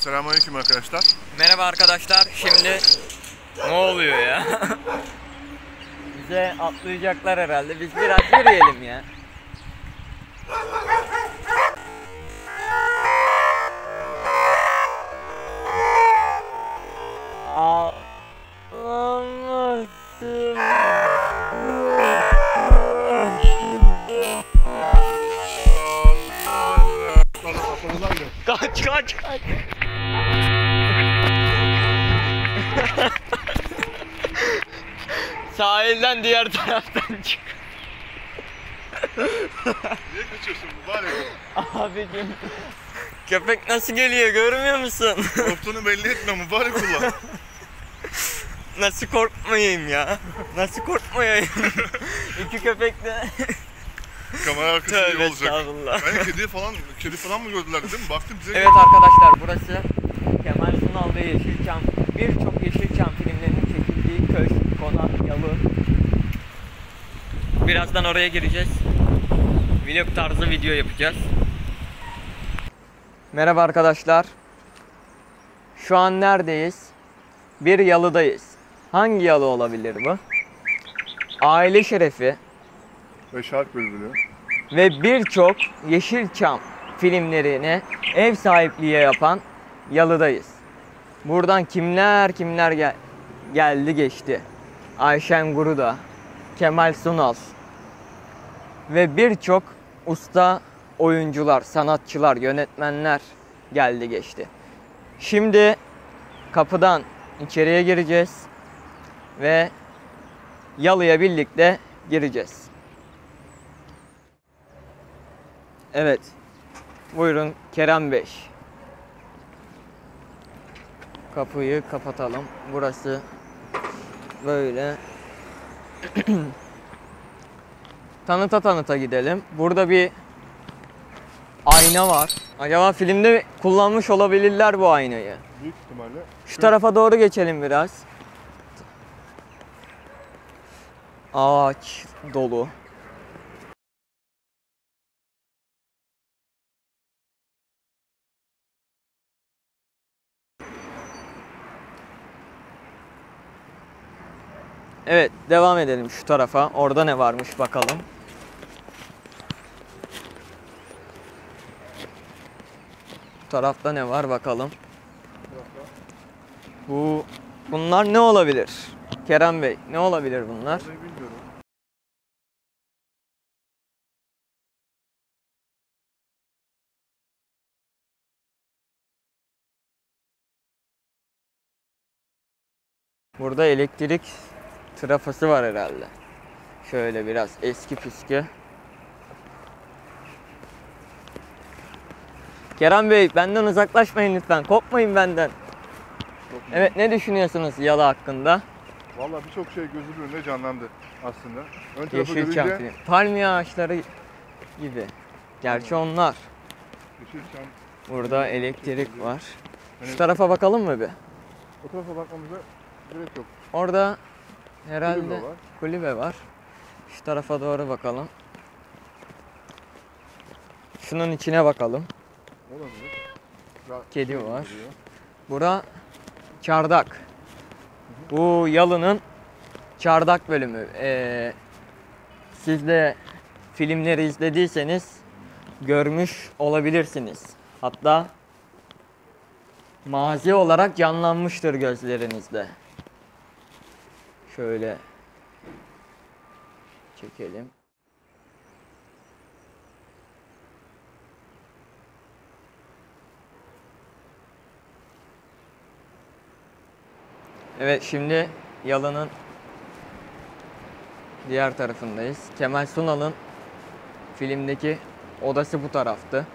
Selamünaleyküm arkadaşlar. Merhaba arkadaşlar. Şimdi ne oluyor ya? Bize atlayacaklar herhalde. Biz biraz yürüyelim ya. Kaç kaç kaç. Sahilden diğer taraftan çık. Niye kaçıyorsun mübarek? Abicim. Köpek nasıl geliyor görmüyor musun? Korktuğunu belli etme mübarek ulan. nasıl korkmayayım ya? Nasıl korkmayayım? İki köpek de Kamera arkası iyi olacak. estağfurullah. Ben kedi falan, kedi falan mı gördüler değil mi? Baktım bize Evet arkadaşlar burası Kemal Sunal ve Yeşilçam birçok Yeşilçam filmlerinin çekildiği köy, konak, yalı. Birazdan oraya gireceğiz. Vlog tarzı video yapacağız. Merhaba arkadaşlar. Şu an neredeyiz? Bir yalıdayız. Hangi yalı olabilir bu? Aile şerefi ve şark bülbülü. ve birçok Yeşilçam filmlerine ev sahipliği yapan yalıdayız. Buradan kimler kimler gel geldi geçti. Ayşen Guruda, Kemal Sunal ve birçok usta oyuncular, sanatçılar, yönetmenler geldi geçti. Şimdi kapıdan içeriye gireceğiz ve yalıya birlikte gireceğiz. Evet. Buyurun Kerem Bey. Kapıyı kapatalım. Burası böyle. tanıta tanıta gidelim. Burada bir ayna var. Acaba filmde kullanmış olabilirler bu aynayı. Büyük ihtimalle. Şu tarafa doğru geçelim biraz. Ağaç dolu. Evet, devam edelim şu tarafa. Orada ne varmış bakalım. Bu tarafta ne var bakalım. Bu bunlar ne olabilir? Kerem Bey, ne olabilir bunlar? Burada elektrik trafosu var herhalde. Şöyle biraz eski püskü. Kerem Bey benden uzaklaşmayın lütfen. Kopmayın benden. Evet ne düşünüyorsunuz yalı hakkında? Vallahi birçok şey gözümün önünde canlandı aslında. Ön tarafı Yeşilçam görünce film. Palmiye ağaçları gibi. Gerçi onlar. Yeşilçam. Burada elektrik var. Hani Şu tarafa bakalım mı bir? o tarafa bakmamıza gerek yok. Orada herhalde Kulübe var. kulübe var. Şu tarafa doğru bakalım. Şunun içine bakalım. Olabilir. Kedi şey var. duruyor. Bura çardak. Bu yalının çardak bölümü. Ee, siz de filmleri izlediyseniz görmüş olabilirsiniz. Hatta mazi olarak canlanmıştır gözlerinizde. Şöyle çekelim. Evet şimdi yalının diğer tarafındayız. Kemal Sunal'ın filmdeki odası bu taraftı.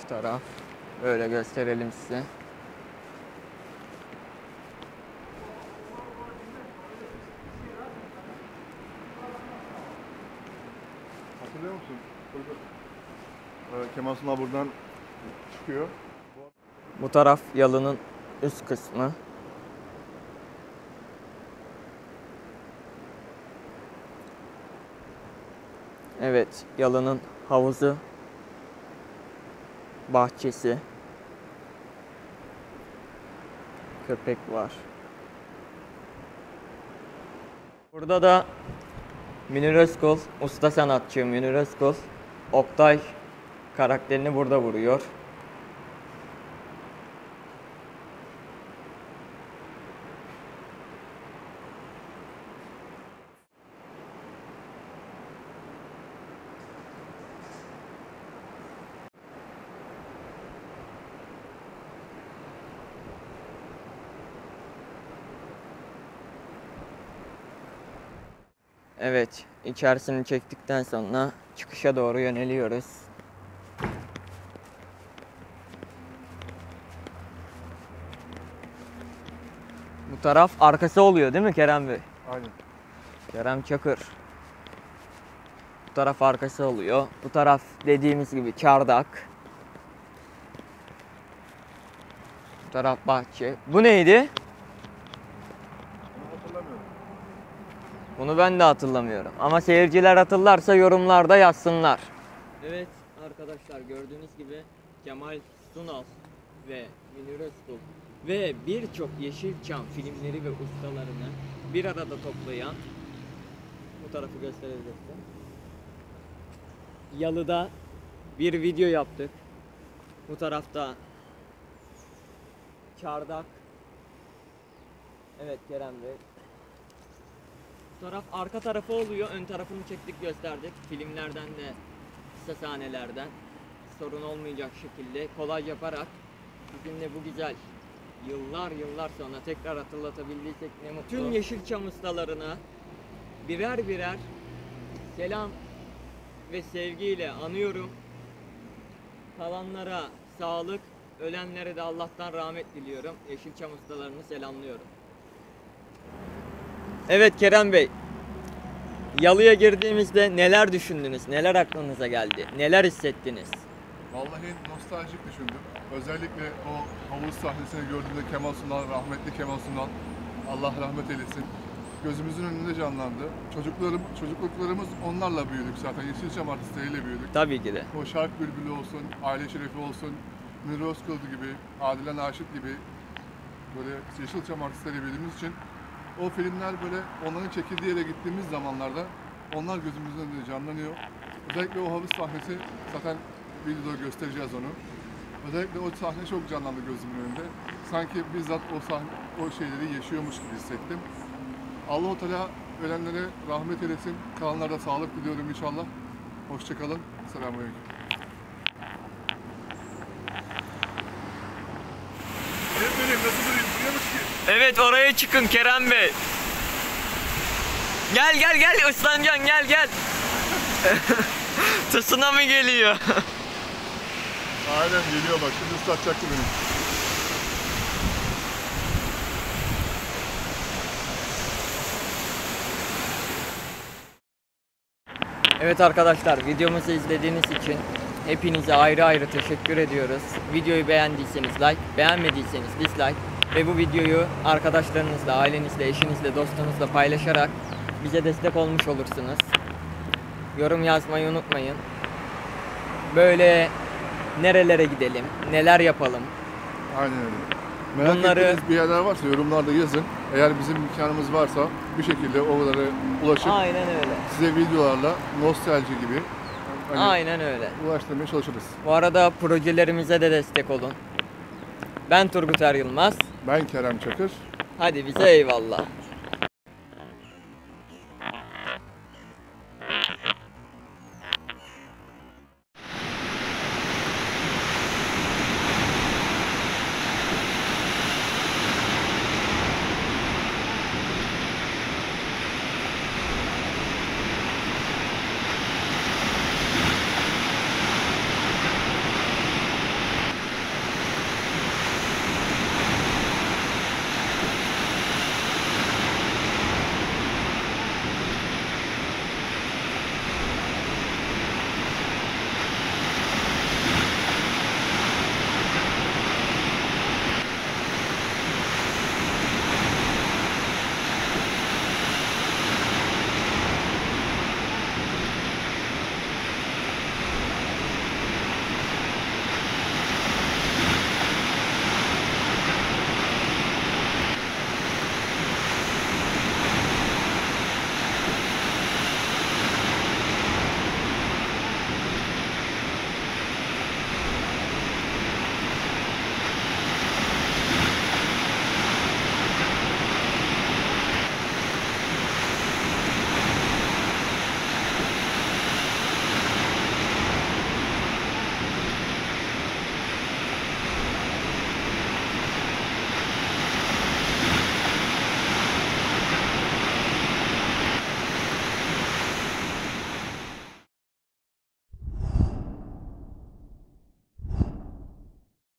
Şu taraf. Böyle gösterelim size. Hatırlıyor musun? Burada, e, Kemal Sunal buradan çıkıyor. Bu taraf yalının üst kısmı. Evet, yalının havuzu bahçesi. Köpek var. Burada da Münir Özkul, usta sanatçı Münir Özkul, Oktay karakterini burada vuruyor. Evet, içerisini çektikten sonra çıkışa doğru yöneliyoruz. Bu taraf arkası oluyor değil mi Kerem Bey? Aynen. Kerem Çakır. Bu taraf arkası oluyor. Bu taraf dediğimiz gibi çardak. Bu taraf bahçe. Bu neydi? Onu hatırlamıyorum. Bunu ben de hatırlamıyorum. Ama seyirciler hatırlarsa yorumlarda yazsınlar. Evet arkadaşlar gördüğünüz gibi Kemal Sunal ve Münir Özkul ve birçok Yeşilçam filmleri ve ustalarını bir arada toplayan bu tarafı gösterebilirsin. Yalı'da bir video yaptık. Bu tarafta Çardak. Evet Kerem Bey. Taraf arka tarafı oluyor. Ön tarafını çektik gösterdik. Filmlerden de kısa sahnelerden sorun olmayacak şekilde kolay yaparak bizimle bu güzel yıllar yıllar sonra tekrar hatırlatabildiysek ne mutlu. Tüm Yeşilçam ustalarına birer birer selam ve sevgiyle anıyorum. Kalanlara sağlık, ölenlere de Allah'tan rahmet diliyorum. Yeşilçam ustalarını selamlıyorum. Evet Kerem Bey. Yalıya girdiğimizde neler düşündünüz? Neler aklınıza geldi? Neler hissettiniz? Vallahi nostaljik düşündüm. Özellikle o havuz sahnesini gördüğümde Kemal Sunal, rahmetli Kemal Sunal, Allah rahmet eylesin. Gözümüzün önünde canlandı. Çocuklarım, çocukluklarımız onlarla büyüdük zaten. Yeşilçam artistleriyle büyüdük. Tabii ki de. O Şark Bülbülü olsun, Aile Şerefi olsun, Münir Özkul gibi, Adile Naşit gibi böyle Yeşilçam artistleri bildiğimiz için o filmler böyle onların çekildiği yere gittiğimiz zamanlarda onlar gözümüzün önünde canlanıyor. Özellikle o havuz sahnesi zaten videoda göstereceğiz onu. Özellikle o sahne çok canlandı gözümün önünde. Sanki bizzat o sahne, o şeyleri yaşıyormuş gibi hissettim. Allah-u Teala ölenlere rahmet eylesin. Kalanlara sağlık diliyorum inşallah. Hoşçakalın. Selamünaleyküm. Öğretmenim nasıl durayım? Duyuyormuş ki. Evet oraya çıkın Kerem Bey. Gel gel gel ıslanacaksın gel gel. Tısına mı geliyor? Aynen geliyor bak. Şimdi ıslatacaktı beni. Evet arkadaşlar videomuzu izlediğiniz için hepinize ayrı ayrı teşekkür ediyoruz. Videoyu beğendiyseniz like, beğenmediyseniz dislike ve bu videoyu arkadaşlarınızla, ailenizle, eşinizle, dostunuzla paylaşarak bize destek olmuş olursunuz. Yorum yazmayı unutmayın. Böyle nerelere gidelim, neler yapalım. Aynen öyle. Merak Bunları- ettiğiniz bir yerler varsa yorumlarda yazın. Eğer bizim imkanımız varsa bir şekilde oralara ulaşıp Aynen öyle. size videolarla nostalji gibi hani Aynen öyle. ulaştırmaya çalışırız. Bu arada projelerimize de destek olun. Ben Turgut Er Yılmaz. Ben Kerem Çakır. Hadi bize eyvallah.